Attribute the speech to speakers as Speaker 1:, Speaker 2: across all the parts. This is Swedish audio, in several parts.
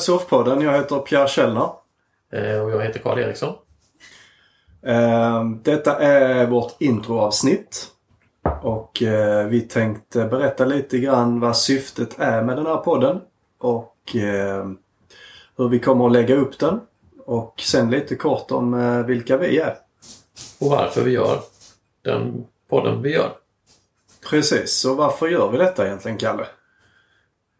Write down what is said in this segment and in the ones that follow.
Speaker 1: Surfpodden. Jag heter Pierre Källner.
Speaker 2: Eh, och jag heter Karl Eriksson.
Speaker 1: Eh, detta är vårt introavsnitt. Och eh, vi tänkte berätta lite grann vad syftet är med den här podden. Och hur vi kommer att lägga upp den. Och sen lite kort om vilka vi är.
Speaker 2: Och varför vi gör den podden vi gör.
Speaker 1: Precis, så varför gör vi detta egentligen Kalle?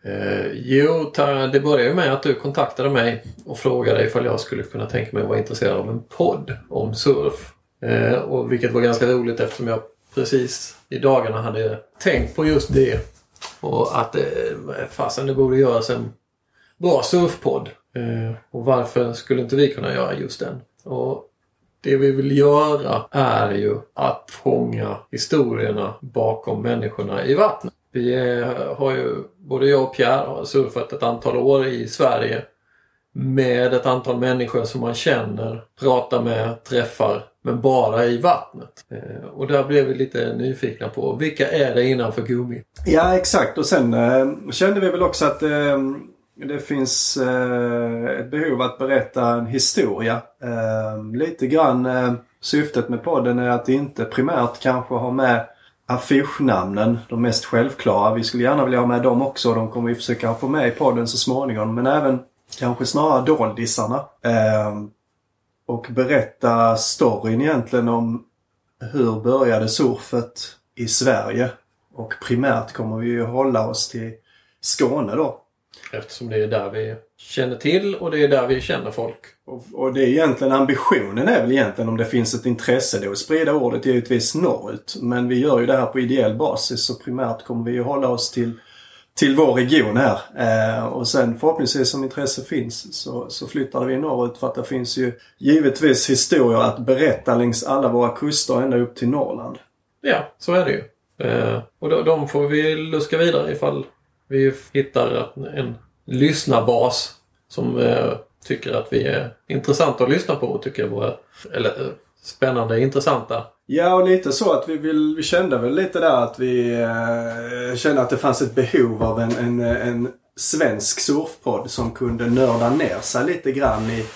Speaker 2: Eh, jo, det började ju med att du kontaktade mig och frågade ifall jag skulle kunna tänka mig att vara intresserad av en podd om surf. Eh, och vilket var ganska roligt eftersom jag precis i dagarna hade tänkt på just det. Och att eh, fasen det borde göras en bra surfpodd. Eh, och varför skulle inte vi kunna göra just den? Och det vi vill göra är ju att fånga historierna bakom människorna i vattnet. Vi är, har ju, både jag och Pierre har surfat ett antal år i Sverige med ett antal människor som man känner, pratar med, träffar men bara i vattnet. Eh, och där blev vi lite nyfikna på vilka är det innanför gummi?
Speaker 1: Ja exakt och sen eh, kände vi väl också att eh, det finns eh, ett behov att berätta en historia. Eh, lite grann eh, syftet med podden är att inte primärt kanske ha med affischnamnen, de mest självklara. Vi skulle gärna vilja ha med dem också. De kommer vi försöka få med i podden så småningom. Men även kanske snarare doldisarna. Eh, och berätta storyn egentligen om hur började surfet i Sverige? Och primärt kommer vi ju hålla oss till Skåne då.
Speaker 2: Eftersom det är där vi känner till och det är där vi känner folk.
Speaker 1: Och, och det är egentligen ambitionen är väl egentligen om det finns ett intresse då att sprida ordet givetvis norrut. Men vi gör ju det här på ideell basis så primärt kommer vi ju hålla oss till, till vår region här. Eh, och sen förhoppningsvis om intresse finns så, så flyttar vi norrut för att det finns ju givetvis historier att berätta längs alla våra kuster ända upp till Norrland.
Speaker 2: Ja, så är det ju. Eh, och då, de får vi luska vidare ifall vi hittar en lyssnarbas som eh, tycker att vi är intressanta att lyssna på och tycker våra, eller eh, spännande, intressanta.
Speaker 1: Ja, och lite så att vi, vill, vi kände väl lite där att vi eh, kände att det fanns ett behov av en, en, en svensk surfpodd som kunde nörda ner sig lite grann i,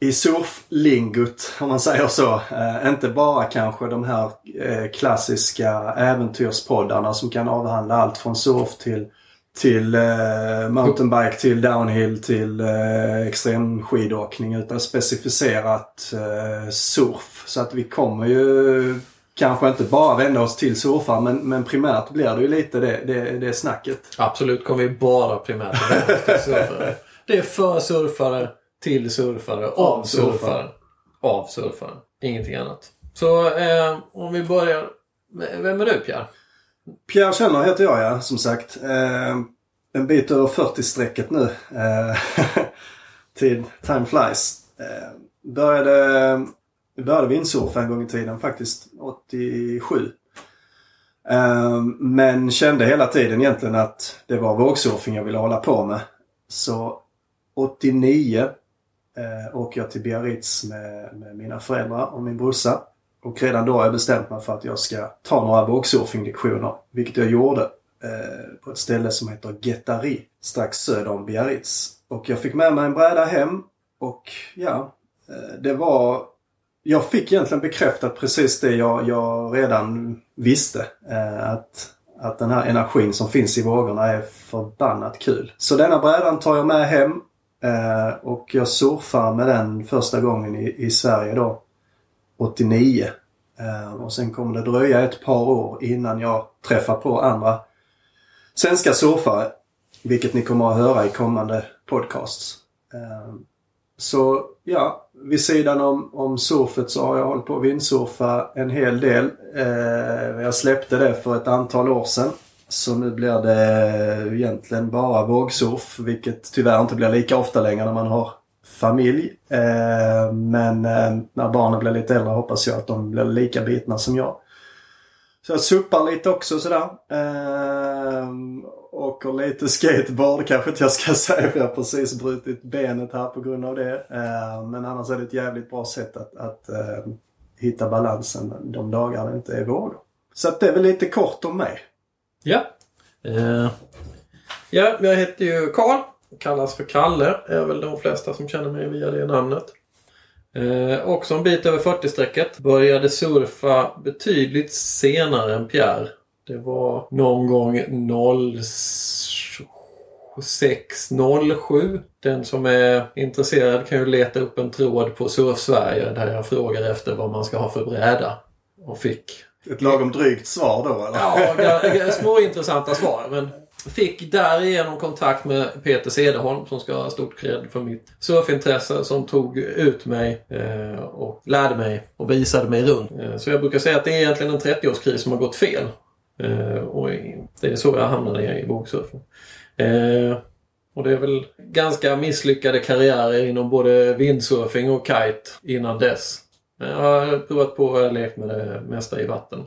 Speaker 1: i surflingot, om man säger så. Eh, inte bara kanske de här eh, klassiska äventyrspoddarna som kan avhandla allt från surf till till eh, mountainbike, till downhill, till eh, extremskidåkning. utan specificerat eh, surf. Så att vi kommer ju kanske inte bara vända oss till surfare men, men primärt blir det ju lite det, det, det snacket.
Speaker 2: Absolut kommer vi bara primärt vända oss till surfare. Det är för surfare, till surfare, av surfare, av surfare. Ingenting annat. Så eh, om vi börjar. Vem är du Pierre?
Speaker 1: Pierre Känner heter jag ja, som sagt. Eh, en bit över 40-strecket nu. Eh, tid, time flies. Eh, började, började windsurfa en gång i tiden faktiskt. 87. Eh, men kände hela tiden egentligen att det var vågsurfing jag ville hålla på med. Så 89 eh, åker jag till Biarritz med, med mina föräldrar och min brorsa. Och redan då har jag bestämt mig för att jag ska ta några vågsurfinglektioner. Vilket jag gjorde eh, på ett ställe som heter Getari. strax söder om Biarritz. Och jag fick med mig en bräda hem och ja, eh, det var... Jag fick egentligen bekräftat precis det jag, jag redan visste. Eh, att, att den här energin som finns i vågorna är förbannat kul. Så denna brädan tar jag med hem eh, och jag surfar med den första gången i, i Sverige då 89. Eh, och sen kommer det dröja ett par år innan jag träffar på andra svenska surfare. Vilket ni kommer att höra i kommande podcasts. Eh, så ja, vid sidan om, om surfet så har jag hållit på att vindsurfa en hel del. Eh, jag släppte det för ett antal år sedan. Så nu blir det egentligen bara vågsurf, vilket tyvärr inte blir lika ofta längre när man har familj. Eh, men eh, när barnen blir lite äldre hoppas jag att de blir lika bitna som jag. Så jag suppar lite också sådär. Eh, åker lite skateboard kanske inte jag ska säga för jag har precis brutit benet här på grund av det. Men annars är det ett jävligt bra sätt att, att hitta balansen de dagar det inte är vågor. Så att det är väl lite kort om mig.
Speaker 2: Ja. Uh, ja, jag heter ju Karl Kallas för Kalle är väl de flesta som känner mig via det namnet. Eh, också en bit över 40-strecket. Började surfa betydligt senare än Pierre. Det var någon gång 0607. Den som är intresserad kan ju leta upp en tråd på Surf Sverige där jag frågar efter vad man ska ha för bräda. Och fick
Speaker 1: ett lagom drygt svar då eller?
Speaker 2: Ja, små intressanta svar. Men fick därigenom kontakt med Peter Cederholm som ska ha stort cred för mitt surfintresse som tog ut mig eh, och lärde mig och visade mig runt. Eh, så jag brukar säga att det är egentligen en 30-årskris som har gått fel. Eh, och det är så jag hamnade i vågsurfen. Eh, och det är väl ganska misslyckade karriärer inom både windsurfing och kite innan dess. Men jag har provat på och lekt med det mesta i vatten.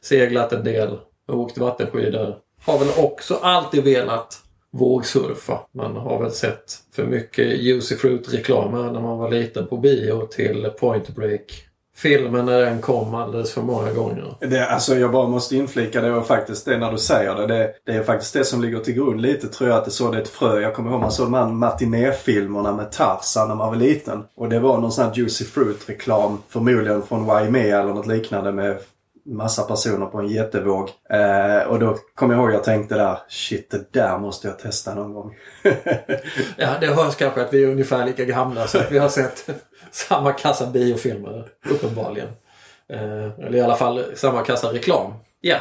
Speaker 2: Seglat en del och åkt vattenskidor. Har väl också alltid velat vågsurfa. Man har väl sett för mycket Juicy Fruit-reklamer när man var liten på bio till Point Break. Filmen när den kom alldeles för många gånger.
Speaker 1: Det, alltså jag bara måste inflika, det var faktiskt det när du säger det. det. Det är faktiskt det som ligger till grund lite tror jag att det såg ett frö. Jag kommer ihåg man såg de här matinéfilmerna med Tarzan när man var liten. Och det var någon sån här Juicy Fruit-reklam. Förmodligen från YME eller något liknande med massa personer på en jättevåg. Eh, och då kommer jag ihåg jag tänkte där, shit det där måste jag testa någon gång.
Speaker 2: Ja, det hörs kanske att vi är ungefär lika gamla så att vi har sett samma kassa biofilmer uppenbarligen. Eh, eller i alla fall samma kassa reklam. Ja.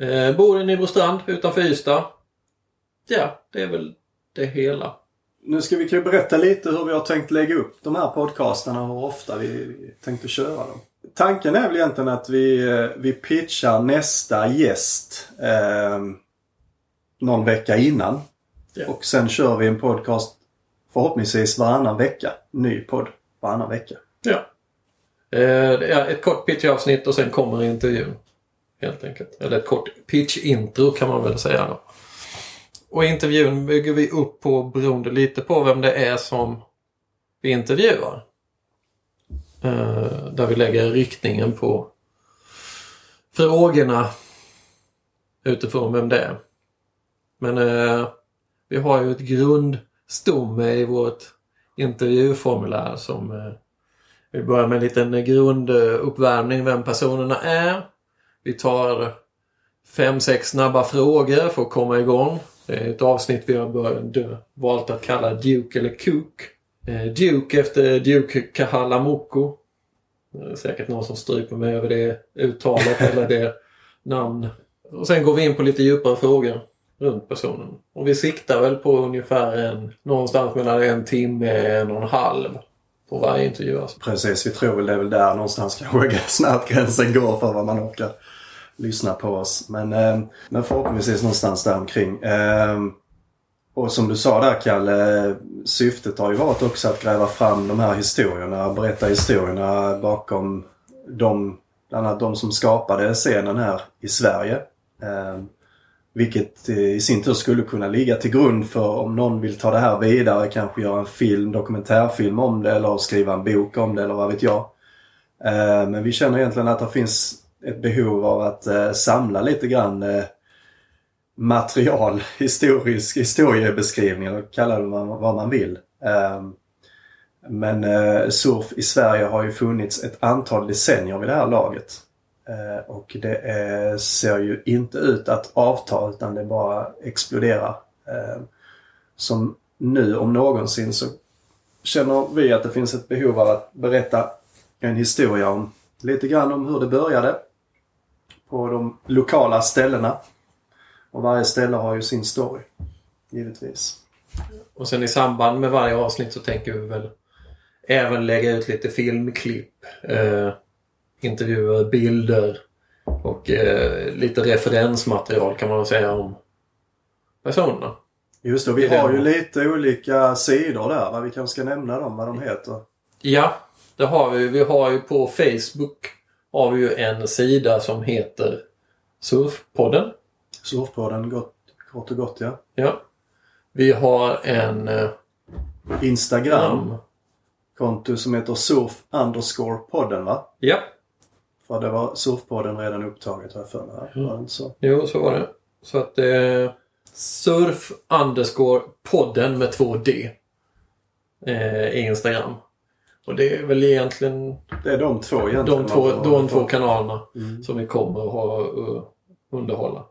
Speaker 2: Eh, bor i Nybrostrand utanför Ystad. Ja, det är väl det hela.
Speaker 1: Nu ska vi kan ju berätta lite hur vi har tänkt lägga upp de här podcasterna och hur ofta vi tänkte köra dem. Tanken är väl egentligen att vi, eh, vi pitchar nästa gäst eh, någon vecka innan.
Speaker 2: Ja.
Speaker 1: Och sen kör vi en podcast förhoppningsvis varannan vecka. Ny podd varannan vecka.
Speaker 2: Ja. Eh, ett kort pitchavsnitt och sen kommer intervjun. Helt enkelt. Eller ett kort pitch-intro kan man väl säga. Då. Och intervjun bygger vi upp på beroende lite på vem det är som vi intervjuar. Eh, där vi lägger riktningen på frågorna utifrån vem det är. Men eh, vi har ju ett grundstomme i vårt intervjuformulär som eh, vi börjar med en liten grunduppvärmning vem personerna är. Vi tar fem, sex snabba frågor för att komma igång. Det är ett avsnitt vi har börjat, valt att kalla Duke eller Cook. Eh, Duke efter Duke Kahalamoko. Eh, säkert någon som stryper mig över det uttalet eller det namn. Och sen går vi in på lite djupare frågor runt personen. Och vi siktar väl på ungefär en, någonstans mellan en timme och en och en halv på varje intervju. Alltså.
Speaker 1: Precis, vi tror väl det är väl där någonstans kanske snart gränsen går för vad man orkar lyssna på oss. Men, eh, men förhoppningsvis någonstans där omkring. Eh, och som du sa där Kalle, syftet har ju varit också att gräva fram de här historierna, berätta historierna bakom de, bland annat de som skapade scenen här i Sverige. Eh, vilket eh, i sin tur skulle kunna ligga till grund för om någon vill ta det här vidare, kanske göra en film, dokumentärfilm om det eller skriva en bok om det eller vad vet jag. Eh, Men vi känner egentligen att det finns ett behov av att eh, samla lite grann eh, material, historisk historiebeskrivning, eller kalla det vad man vill. Ehm, men eh, surf i Sverige har ju funnits ett antal decennier vid det här laget. Eh, och det ser ju inte ut att avta utan det bara exploderar. Ehm, som nu om någonsin så känner vi att det finns ett behov av att berätta en historia om lite grann om hur det började på de lokala ställena. Och varje ställe har ju sin story, givetvis.
Speaker 2: Och sen i samband med varje avsnitt så tänker vi väl även lägga ut lite filmklipp, eh, intervjuer, bilder och eh, lite referensmaterial kan man väl säga om personerna.
Speaker 1: Just det, vi har ju lite olika sidor där. Va? Vi kanske ska nämna dem, vad de heter.
Speaker 2: Ja, det har vi. Vi har ju på Facebook har vi ju en sida som heter Surfpodden.
Speaker 1: Surfpodden, gott, kort och gott ja.
Speaker 2: Ja. Vi har en eh,
Speaker 1: Instagram. Konto som heter surf underscore podden va?
Speaker 2: Ja,
Speaker 1: För det var surfpodden redan upptaget har jag för mig.
Speaker 2: Mm.
Speaker 1: Var det inte så?
Speaker 2: jo så var det. Så att eh, surf underscore podden med två D. Eh, Instagram. Och det är väl egentligen
Speaker 1: Det är de två egentligen.
Speaker 2: de två, de två kanalerna
Speaker 1: Mm.
Speaker 2: som vi kommer att ha, uh, underhålla.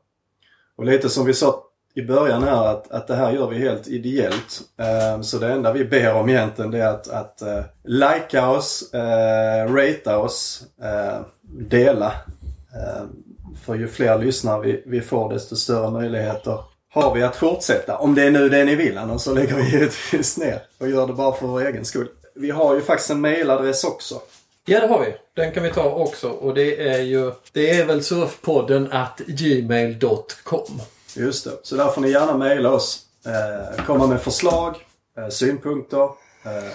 Speaker 1: Och lite som vi sa i början här att, att det här gör vi helt ideellt. Eh, så det enda vi ber om egentligen det är att, att eh, likea oss, eh, ratea oss, eh, dela. Ehm, för ju fler lyssnare vi, vi får desto större möjligheter har vi att fortsätta. Om det är nu det ni vill, annars så lägger vi givetvis ner och gör det bara för vår egen skull. Vi har ju faktiskt en mailadress också.
Speaker 2: Ja, det har vi. Den kan vi ta också. Och det är ju... Det är väl surfpodden at gmail.com.
Speaker 1: Just det. Så där får ni gärna mejla oss. Eh, komma med förslag, eh, synpunkter, eh,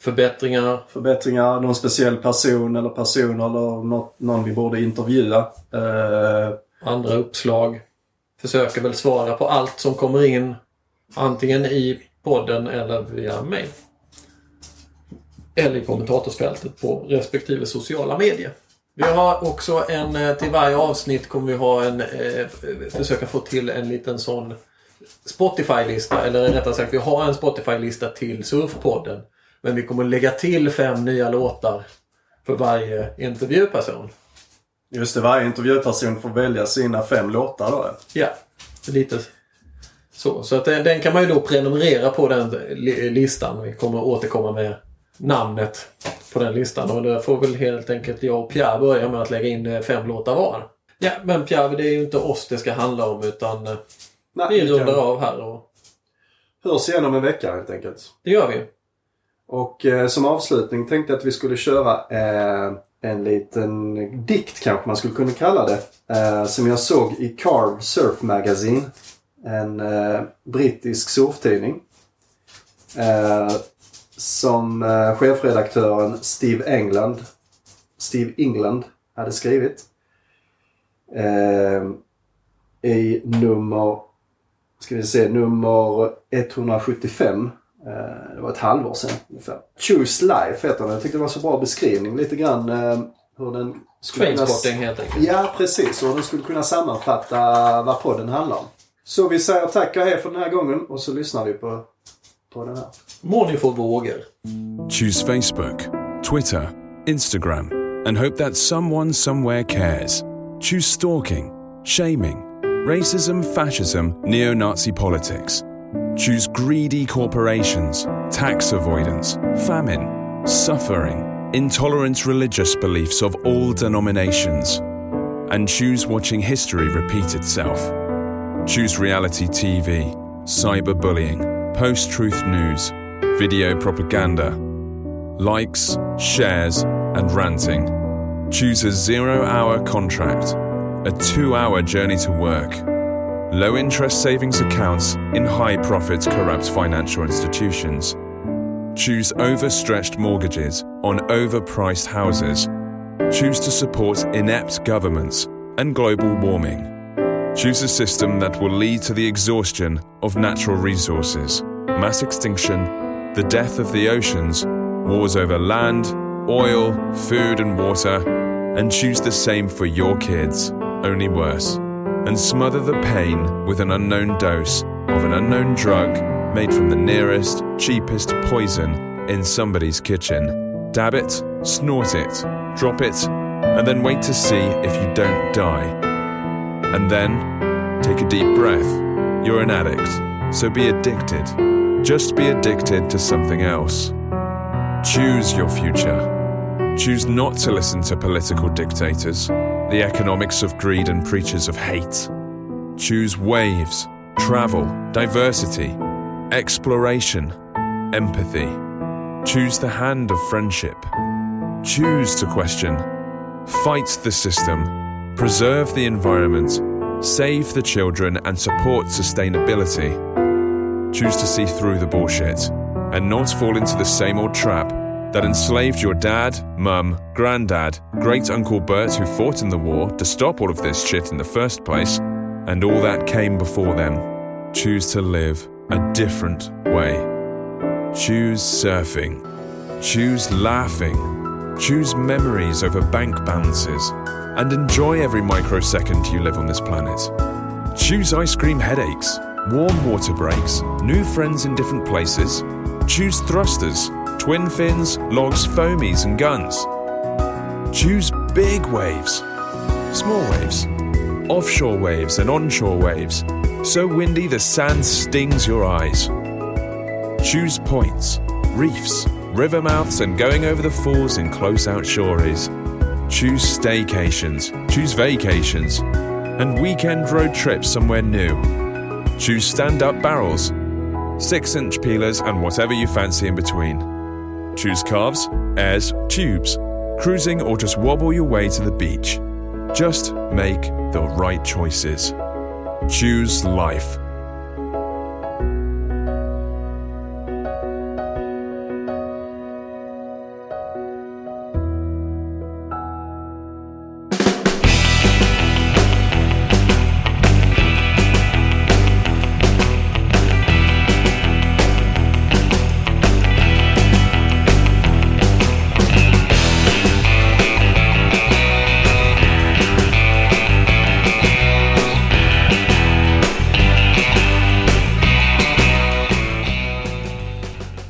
Speaker 2: Förbättringar.
Speaker 1: förbättringar, någon speciell person eller personer eller något, någon vi borde intervjua. Eh,
Speaker 2: andra uppslag. Försöker väl svara på allt som kommer in. Antingen i podden eller via mail. Eller i kommentatorsfältet på respektive sociala medier. Vi har också en, eh, till varje avsnitt kommer vi ha en, eh, försöka få till en liten sån Spotify-lista. Eller rättare sagt, vi har en Spotify-lista till Surfpodden. Men vi kommer lägga till fem nya låtar för varje intervjuperson.
Speaker 1: just det, varje intervjuperson får välja sina fem låtar då.
Speaker 2: Ja, lite så. Så att den, den kan man ju då prenumerera på den li- listan. Vi kommer återkomma med namnet på den listan. Och då får väl helt enkelt jag och Pierre börja med att lägga in eh, fem låtar var. Ja, men Pierre, det är ju inte oss det ska handla om utan eh,
Speaker 1: Nej,
Speaker 2: vi
Speaker 1: vi
Speaker 2: rundar
Speaker 1: kan
Speaker 2: av här och
Speaker 1: hörs igen om en vecka helt enkelt.
Speaker 2: det gör vi.
Speaker 1: Och eh, som avslutning tänkte jag att vi skulle köra eh, en liten dikt kanske man skulle kunna kalla det. Eh, som jag såg i Carve Surf Magazine. En eh, brittisk surftidning. Som eh, chefredaktören Steve England, Steve England hade skrivit. Eh, I nummer, ska vi se, nummer 175. Eh, Det var ett halvår sedan ungefär. Choose Life heter den. Jag tyckte det var så bra beskrivning. Lite grann eh, hur den skulle kunna...
Speaker 2: Helt enkelt.
Speaker 1: Ja, precis. Och hur den skulle kunna sammanfatta vad podden handlar om. Så vi säger tack och hej för den här gången och så lyssnar vi på, på den här.
Speaker 2: Må ni få vågor.
Speaker 3: Choose Facebook, Twitter, Instagram, and hope that someone somewhere cares. Choose stalking, shaming, racism, fascism, neo Nazi politics. Choose greedy corporations, tax avoidance, famine, suffering, intolerant religious beliefs of all denominations. And choose watching history repeat itself. Choose reality TV, cyberbullying, post truth news, video propaganda, likes, shares, and ranting. Choose a zero hour contract, a two hour journey to work, low interest savings accounts in high profit corrupt financial institutions. Choose overstretched mortgages on overpriced houses. Choose to support inept governments and global warming. Choose a system that will lead to the exhaustion of natural resources, mass extinction, the death of the oceans, wars over land, oil, food, and water, and choose the same for your kids, only worse. And smother the pain with an unknown dose of an unknown drug made from the nearest, cheapest poison in somebody's kitchen. Dab it, snort it, drop it, and then wait to see if you don't die. And then take a deep breath. You're an addict, so be addicted. Just be addicted to something else. Choose your future. Choose not to listen to political dictators, the economics of greed and preachers of hate. Choose waves, travel, diversity, exploration, empathy. Choose the hand of friendship. Choose to question. Fight the system. Preserve the environment. Save the children and support sustainability. Choose to see through the bullshit and not fall into the same old trap that enslaved your dad, mum, granddad, great uncle Bert who fought in the war to stop all of this shit in the first place, and all that came before them. Choose to live a different way. Choose surfing. Choose laughing. Choose memories over bank balances. And enjoy every microsecond you live on this planet. Choose ice cream headaches. warm water breaks, new friends in different places. Choose thrusters, twin fins, logs, foamies, and guns. Choose big waves, small waves, offshore waves, and onshore waves. So windy the sand stings your eyes. Choose points, reefs, river mouths, and going over the falls in close out shoreys. Choose staycations, choose vacations, and weekend road trips somewhere new. Choose stand up barrels, 6 inch peelers, and whatever you fancy in between. Choose calves, airs, tubes, cruising, or just wobble your way to the beach. Just make the right choices. Choose life.